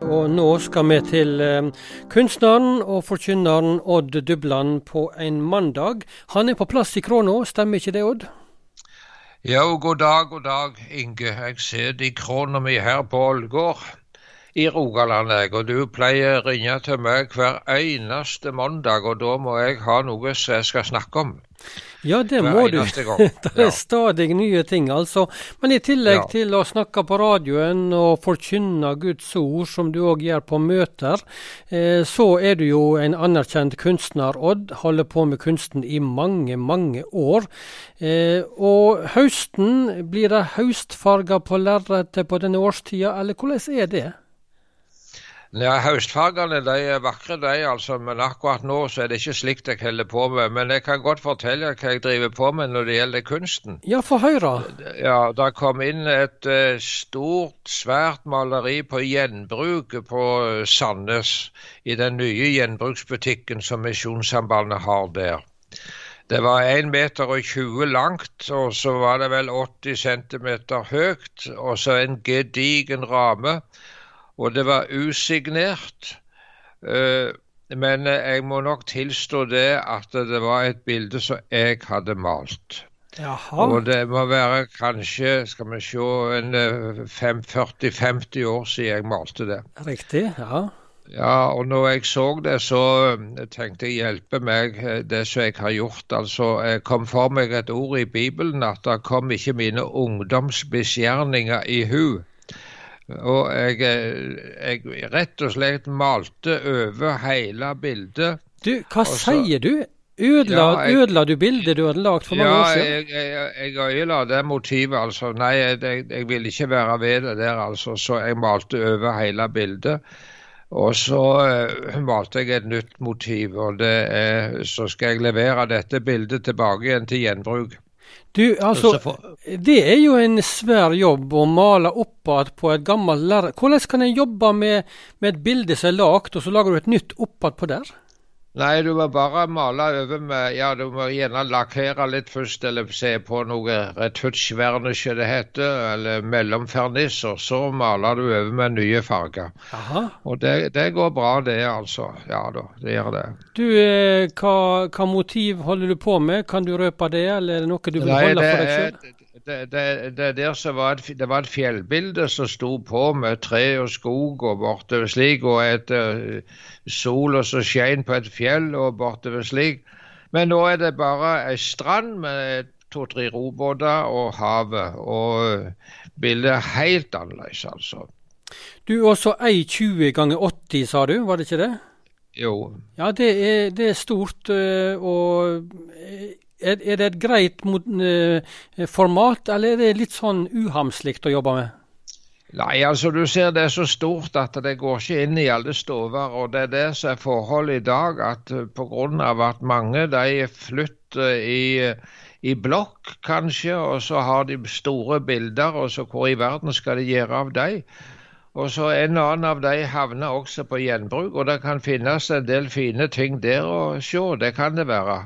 Og nå skal vi til eh, kunstneren og forkynneren Odd Dubland på en mandag. Han er på plass i Kråna, stemmer ikke det, Odd? Ja, god dag, god dag, Inge. Jeg sitter i krona mi her på Ålgård i Rogaland, jeg. Og du pleier å ringe til meg hver eneste mandag, og da må jeg ha noe som jeg skal snakke om. Ja, det Hver må du. det er stadig nye ting, altså. Men i tillegg Ja. til å snakke på radioen og forkynne Guds ord, som du òg gjør på møter, eh, så er du jo en anerkjent kunstner, Odd. Holder på med kunsten i mange, mange år. Eh, og høsten, blir det høstfarger på lerretet på denne årstida, eller hvordan er det? Ja, Høstfargene de er vakre, de, altså, men akkurat nå så er det ikke slikt jeg holder på med. Men jeg kan godt fortelle hva jeg driver på med når det gjelder kunsten. Ja, få høre. Ja, Det kom inn et eh, stort, svært maleri på gjenbruk på Sandnes, i den nye gjenbruksbutikken som Misjonssambandet har der. Det var 1 meter og 20 langt, og så var det vel 80 cm høyt, og så en gedigen ramme. Og det var usignert. eh, Men jeg må nok tilstå det at det var et bilde som jeg hadde malt. Jaha. Og det må være kanskje, skal vi se, en eh, fem- 40-50 år siden jeg malte det. Riktig. Ja. Ja, og når jeg så det, så eh, tenkte jeg hjelpe meg det som jeg har gjort. Altså, jeg kom for meg et ord i Bibelen at det kom ikke mine ungdomsbeskjerninger i hu. Og jeg, eh, jeg rett og slett malte over hele bildet. Du, hva så- sier du? Ødela, Ja, jeg- ødela du bildet du hadde lagd for mange Ja, år siden? jeg, jeg, jeg ødela det motivet, altså. Nei, jeg, jeg, ville ikke være ved det der, altså. Så jeg malte over hele bildet. Og så uh, malte jeg et nytt motiv, og det er, så skal jeg levere dette bildet tilbake igjen til gjenbruk. Du, altså, det er jo en svær jobb å male oppad på et gammelt lerret. Hvordan kan en jobbe med, med et bilde som er lagd, og så lager du et nytt oppad på der? Nei, du må bare male over med Ja, du må gjerne lakkere litt først, eller se på noe retusjvernisje det heter, eller mellomferniss, og så maler du over med nye farger. Aha. Og det, det går bra, det, altså. Ja da, det gjør det. Du, eh, hva, hva motiv holder du på med? Kan du røpe det, eller er det noe du vil Nei, holde for deg sjøl? Det, det, det, der som var et, det var et fjellbilde som sto på med tre og skog og bortover slik, og et uh, sol som skein på et fjell og bortover slik. Men nå er det bare ei strand med to-tre robåter og havet. Og eh, bildet er helt annerledes, altså. Du, også 1,20 ganger 80, sa du, var det ikke det? Jo. Ja, det er, det er stort. eh, Og er, det et greit eh, format, eller er det litt sånn uhamslikt å jobbe med? Nei, altså du ser det er så stort at det går ikke inn i alle stover. Og det er det som er forholdet i dag, at pga. grunn av at mange de flytter i, i blokk kanskje, og så har de store bilder, og så hvor i verden skal de gjøre av dem? Og så en og annen av de havner også på gjenbruk, og det kan finnes en del fine ting der å se, det kan det være.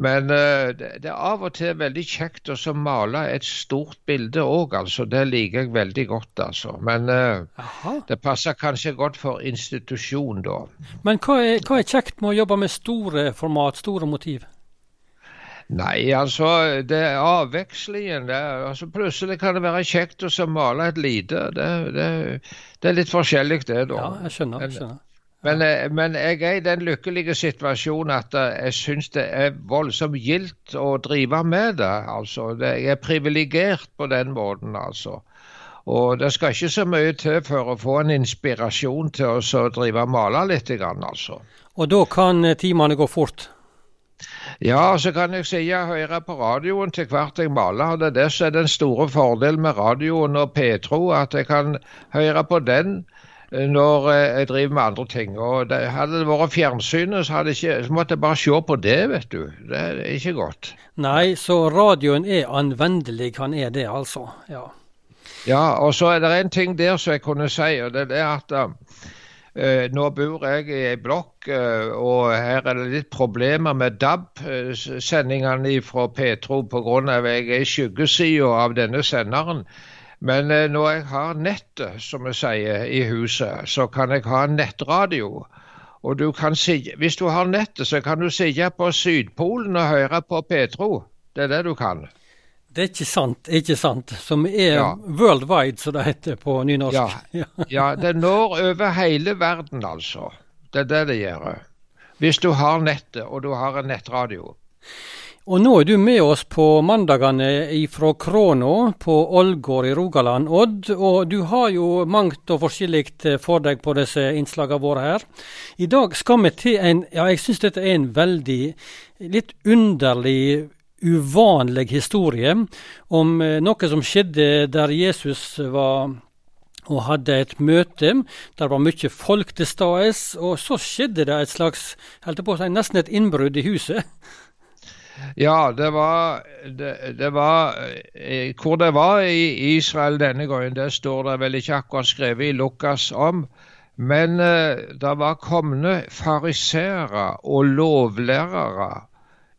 Men uh, det, det er av og til veldig kjekt å male et stort bilde òg, altså. Det liker jeg veldig godt, altså. Men uh, det passer kanskje godt for institusjon, da. Men hva er, hva er kjekt med å jobbe med store format, store motiv? Nei, altså, det er avvekslingen. Det, er- altså, plutselig kan det være kjekt å male et lite. Det, det, det er litt forskjellig, det, da. Ja, jeg skjønner. jeg skjønner. Men, eh, men jeg er i den lykkelige situasjonen at eh, jeg syns det er voldsomt gildt å drive med det. Altså, det, jeg er privilegert på den måten, altså. Og det skal ikke så mye til for å få en inspirasjon til å drive og male litt, altså. Og da kan eh, timene gå fort. Ja, så kan jeg si jeg hører på radioen til hvert jeg maler. Det er det som er den store fordelen med radioen og Petro, at jeg kan høre på den når eh, jeg driver med andre ting. Og det, Hadde det vært fjernsynet, så, ikke, så måtte jeg bare se på det, vet du. Det er ikke godt. Nei, så radioen er anvendelig, han er det, altså. Ja. Ja, og så er det en ting der som jeg kunne si, og det er at uh, nå bor jeg i ei blokk, eh, og her er det litt problemer med DAB-sendingene fra Petro pga. jeg er i skyggesida av denne senderen. Men eh, når jeg har nettet, som vi sier, i huset, så kan jeg ha nettradio. Og du kan si, hvis du har nettet, så kan du sitte på Sydpolen og høre på Petro. Det er det du kan. Det er ikke sant, ikke sant. Som er ja. worldwide, som det heter på nynorsk. Ja. ja, det når over hele verden, altså. Det er det det gjør. Hvis du har nettet, og du har en nettradio. Og nå er du med oss på mandagene fra Kråna på Ålgård i Rogaland, Odd. Og du har jo mangt og forskjellig for deg på disse innslagene våre her. I dag skal vi til en Ja, jeg syns dette er en veldig litt underlig uvanlig historie om eh, noe som skjedde der Jesus var og hadde et møte. Der var mye folk til stede. Og så skjedde det et slags, holdt på å si, nesten et innbrudd i huset. Ja, det var, det, det var, eh, Hvor det var i Israel denne gangen, det står det vel ikke akkurat skrevet i Lukas om. Men eh, det var komne fariseere og lovlærere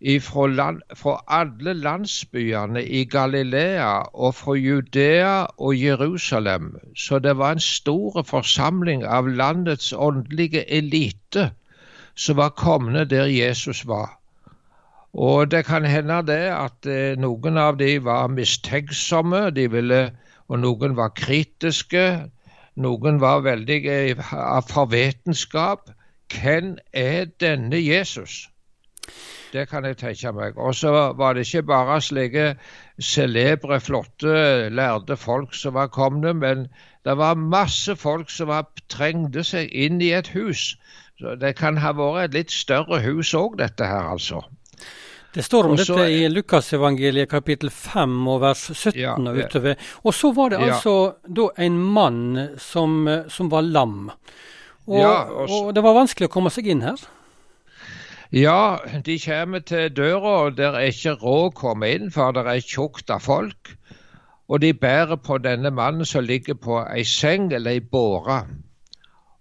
fra, land, fra alle landsbyene i Galilea og fra Judea og Jerusalem. Så det var en stor forsamling av landets åndelige elite som var komne der Jesus var. Og det kan hende det at eh, noen av de var mistenksomme, de ville, og noen var kritiske. Noen var veldig av forvitenskap. Hvem er denne Jesus? Det kan jeg tenke meg. Og så var det ikke bare slike celebre, flotte, lærde folk som var komne, men det var masse folk som var, trengte seg inn i et hus. Så Det kan ha vært et litt større hus òg, dette her, altså. Det står om Også, dette i Lukasevangeliet kapittel 5 og vers 17 ja, og utover. Og så var det ja. altså da en mann som, som var lam. Og, ja, og, det var vanskelig å komme seg inn her? Ja, de kommer til døra, og det er ikke råd å komme inn, for det er tjukt av folk. Og de bærer på denne mannen som ligger på ei seng eller ei båre.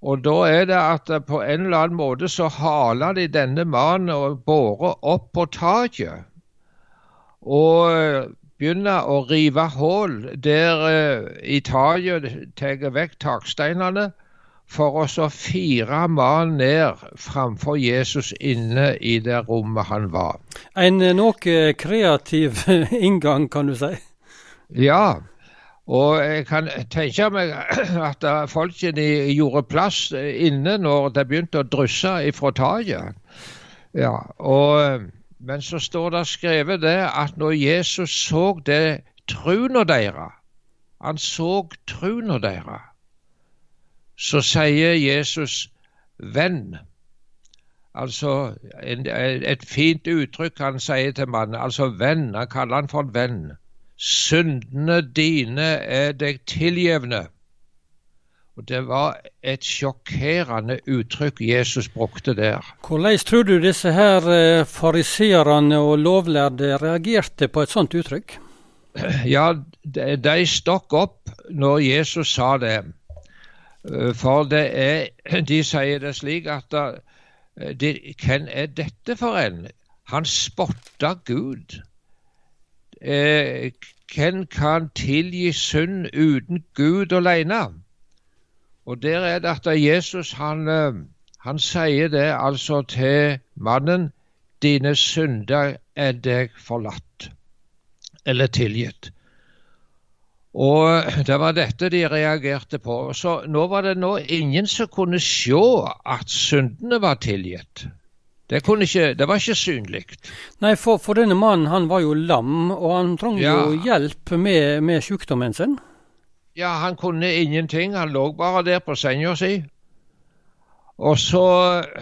Og da er det at på en eller annen måte så haler de denne mannen og bårer opp på taket. Og eh, begynner å rive hull der uh, i taket, tar vekk taksteinene, for å så fire mannen ned framfor Jesus inne i det rommet han var. En eh, noe kreativ inngang, kan du si? Ja, og jeg kan tenke meg at folkene gjorde plass inne når det begynte å drysse ifra taket. Ja, og, men så står det skrevet det at når Jesus så det truna deres, han så truna deres, så sier Jesus 'venn'. Altså en, et fint uttrykk han sier til mannen. Altså venn. Han kaller han for venn. Syndene dine er deg tiljevne. Og Det var et sjokkerende uttrykk Jesus brukte der. Hvordan tror du disse her eh, fariseerne og lovlærde reagerte på et sånt uttrykk? Ja, de, de stokk opp når Jesus sa det. Eh, for det er, de sier det slik at eh, de, Hvem er dette for en? Han spotta Gud eh, hvem kan tilgi synd uten Gud alene? Og der er det at Jesus han, eh, han sier det altså til mannen dine synder er deg forlatt, eller tilgitt. Og det var dette de reagerte på. Så nå var det nå ingen som kunne se at syndene var tilgitt. Det, ikke, det, var ikke synlig. Nei, for, for, denne mannen han var jo lam, og han trengte ja. jo hjelp med, med sykdommen sin. Ja, han kunne ingenting. Han lå bare der på senga si. Og så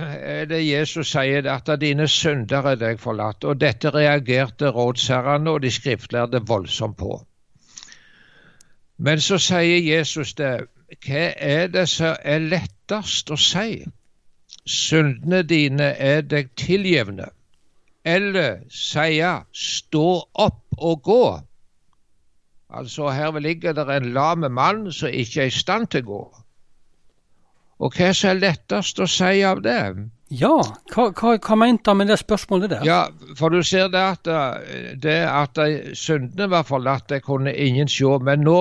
er det Jesus sier at dine synder er deg forlatt. Og dette reagerte rådsherrene og de skriftlærde voldsomt på. Men så sier Jesus det. Hva er det som er lettest å si? Syndene dine er deg tilgjevne. Eller sier stå opp og gå. Altså her ligger det en lam mann som ikke er i stand til å gå. Og hva som er lettest å si av det? Ja, hva, hva, hva mente han med det spørsmålet der? Ja, For du ser det at, det at syndene var forlatt, det kunne ingen se. Men nå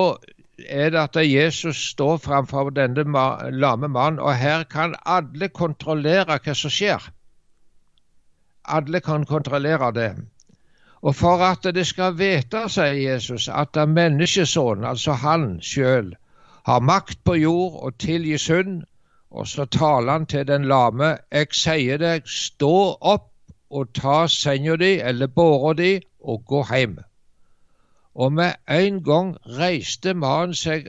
er det at Jesus står framfor denne lame mannen, og her kan alle kontrollere hva som skjer. Alle kan kontrollere det. Og for at det skal vite, sier Jesus, at det menneskesonen, altså han sjøl, har makt på jord og tilgi synd, og så taler han til den lame, jeg sier deg, stå opp og ta senga di eller båra di og gå hjem. Og med en gang reiste mannen seg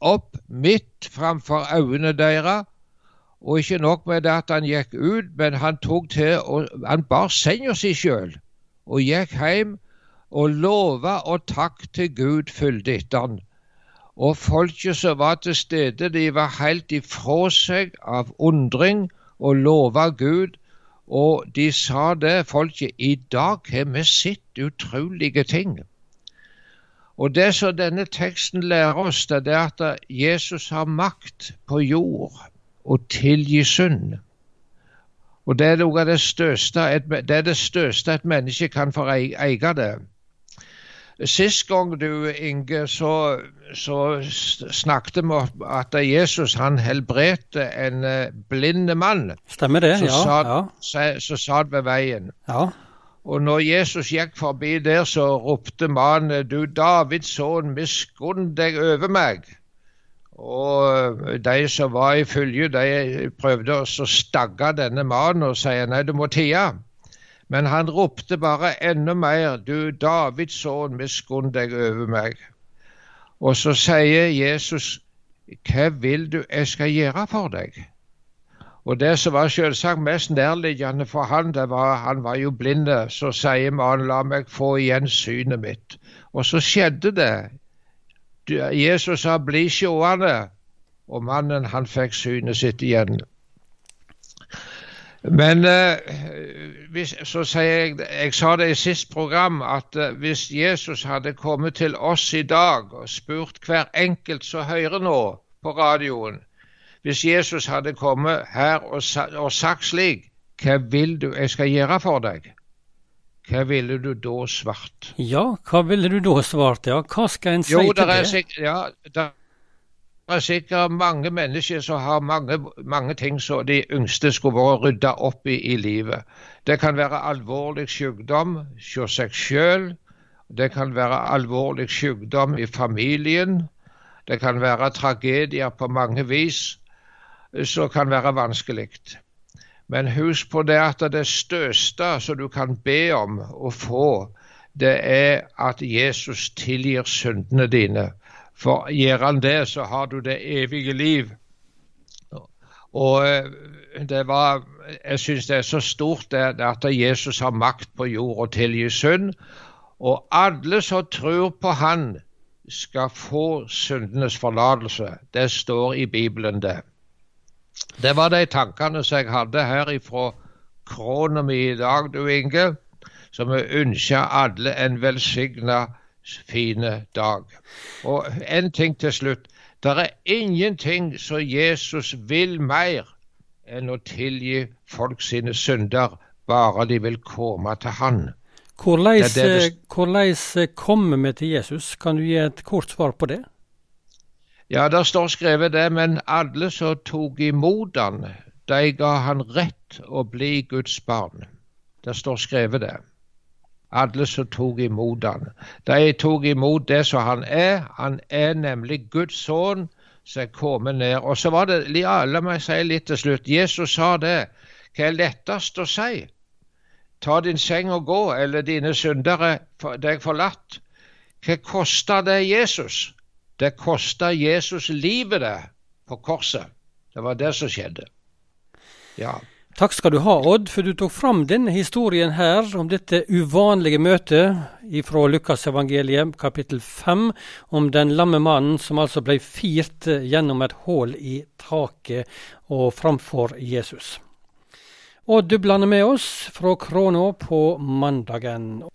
opp midt framfor øynene deres, og ikke nok med det at han gikk ut, men han tok til og han bar senga si sjøl og gikk hjem og lova og takk til Gud fulgte etter han. Og folket som var til stede, de var helt ifra seg av undring og lova Gud. Og de sa det, folket, i dag har vi sett utrolige ting. Og det som denne teksten lærer oss, det er at Jesus har makt på jord å tilgi synd. Og det er noe av det største et, det det største et menneske kan få eie det. Sist gang du, Inge, så, så snakket vi om at Jesus han helbredte en blinde blind mann. Stemmer det, ja. Satt, ja. Som satt ved veien. Ja. Og når Jesus gikk forbi der, så ropte mannen, du Davids sønn, miskunn deg over meg. Og de som var i følge, de prøvde å stagge denne mannen og si nei, du må tie. Men han ropte bare enda mer, du Davids sønn, miskunn deg over meg. Og så sier Jesus, hva vil du jeg skal gjøre for deg? Og det som var selvsagt mest nærliggende for han, det var han var jo blind. Så sier mannen, la meg få igjen synet mitt. Og så skjedde det Jesus sa 'bli sjående', og mannen han fikk synet sitt igjen. Men eh, hvis, så sier jeg Jeg sa det i sist program at eh, hvis Jesus hadde kommet til oss i dag og spurt hver enkelt som hører nå på radioen Hvis Jesus hadde kommet her og, og sagt slik Hva vil du jeg skal gjøre for deg? Hva ville du da svart? Ja, hva ville du da svart? Ja, hva skal en si jo, til det? Sikkert, ja, det er sikkert mange mennesker som har mange, mange ting som de yngste skulle vært rydda opp i i livet. Det kan være alvorlig sykdom hos seg sjøl. Det kan være alvorlig sykdom i familien. Det kan være tragedier på mange vis som kan være vanskelig. Men husk på det at det største som du kan be om å få, det er at Jesus tilgir syndene dine. For gjør han det, så har du det evige liv. Og eh, det var, Jeg syns det er så stort det, at Jesus har makt på jord og tilgir synd. Og alle som tror på Han, skal få syndenes forlatelse. Det står i Bibelen, det. Det var de tankene som jeg hadde her ifra krona mi i dag, du Inge. Så vi ønsker alle en velsigna, fine dag. Og en ting til slutt. Det er ingenting som Jesus vil mer enn å tilgi folk sine synder, bare de vil komme til Han. Hvordan kommer vi til Jesus? Kan du gi et kort svar på det? Ja, det står skrevet det, men alle som tok imot han, de ga han rett å bli Guds barn. Det står skrevet det. Alle som tok imot han. De tok imot det som han er. Han er nemlig Guds sønn som er kommet ned. Og så var det, ja, La meg si litt til slutt. Jesus sa det. Hva er lettest å si? Ta din seng og gå, eller dine syndere deg forlatt. Hva koster det Jesus? Det kosta Jesus livet det på korset. Det var det som skjedde. Ja. Takk skal du ha, Odd, for du tok fram denne historien her om dette uvanlige møtet fra Lukasevangeliet kapittel 5, om den lamme mannen som altså ble firt gjennom et hull i taket og framfor Jesus. Odd du blander med oss fra Kråna på mandagen.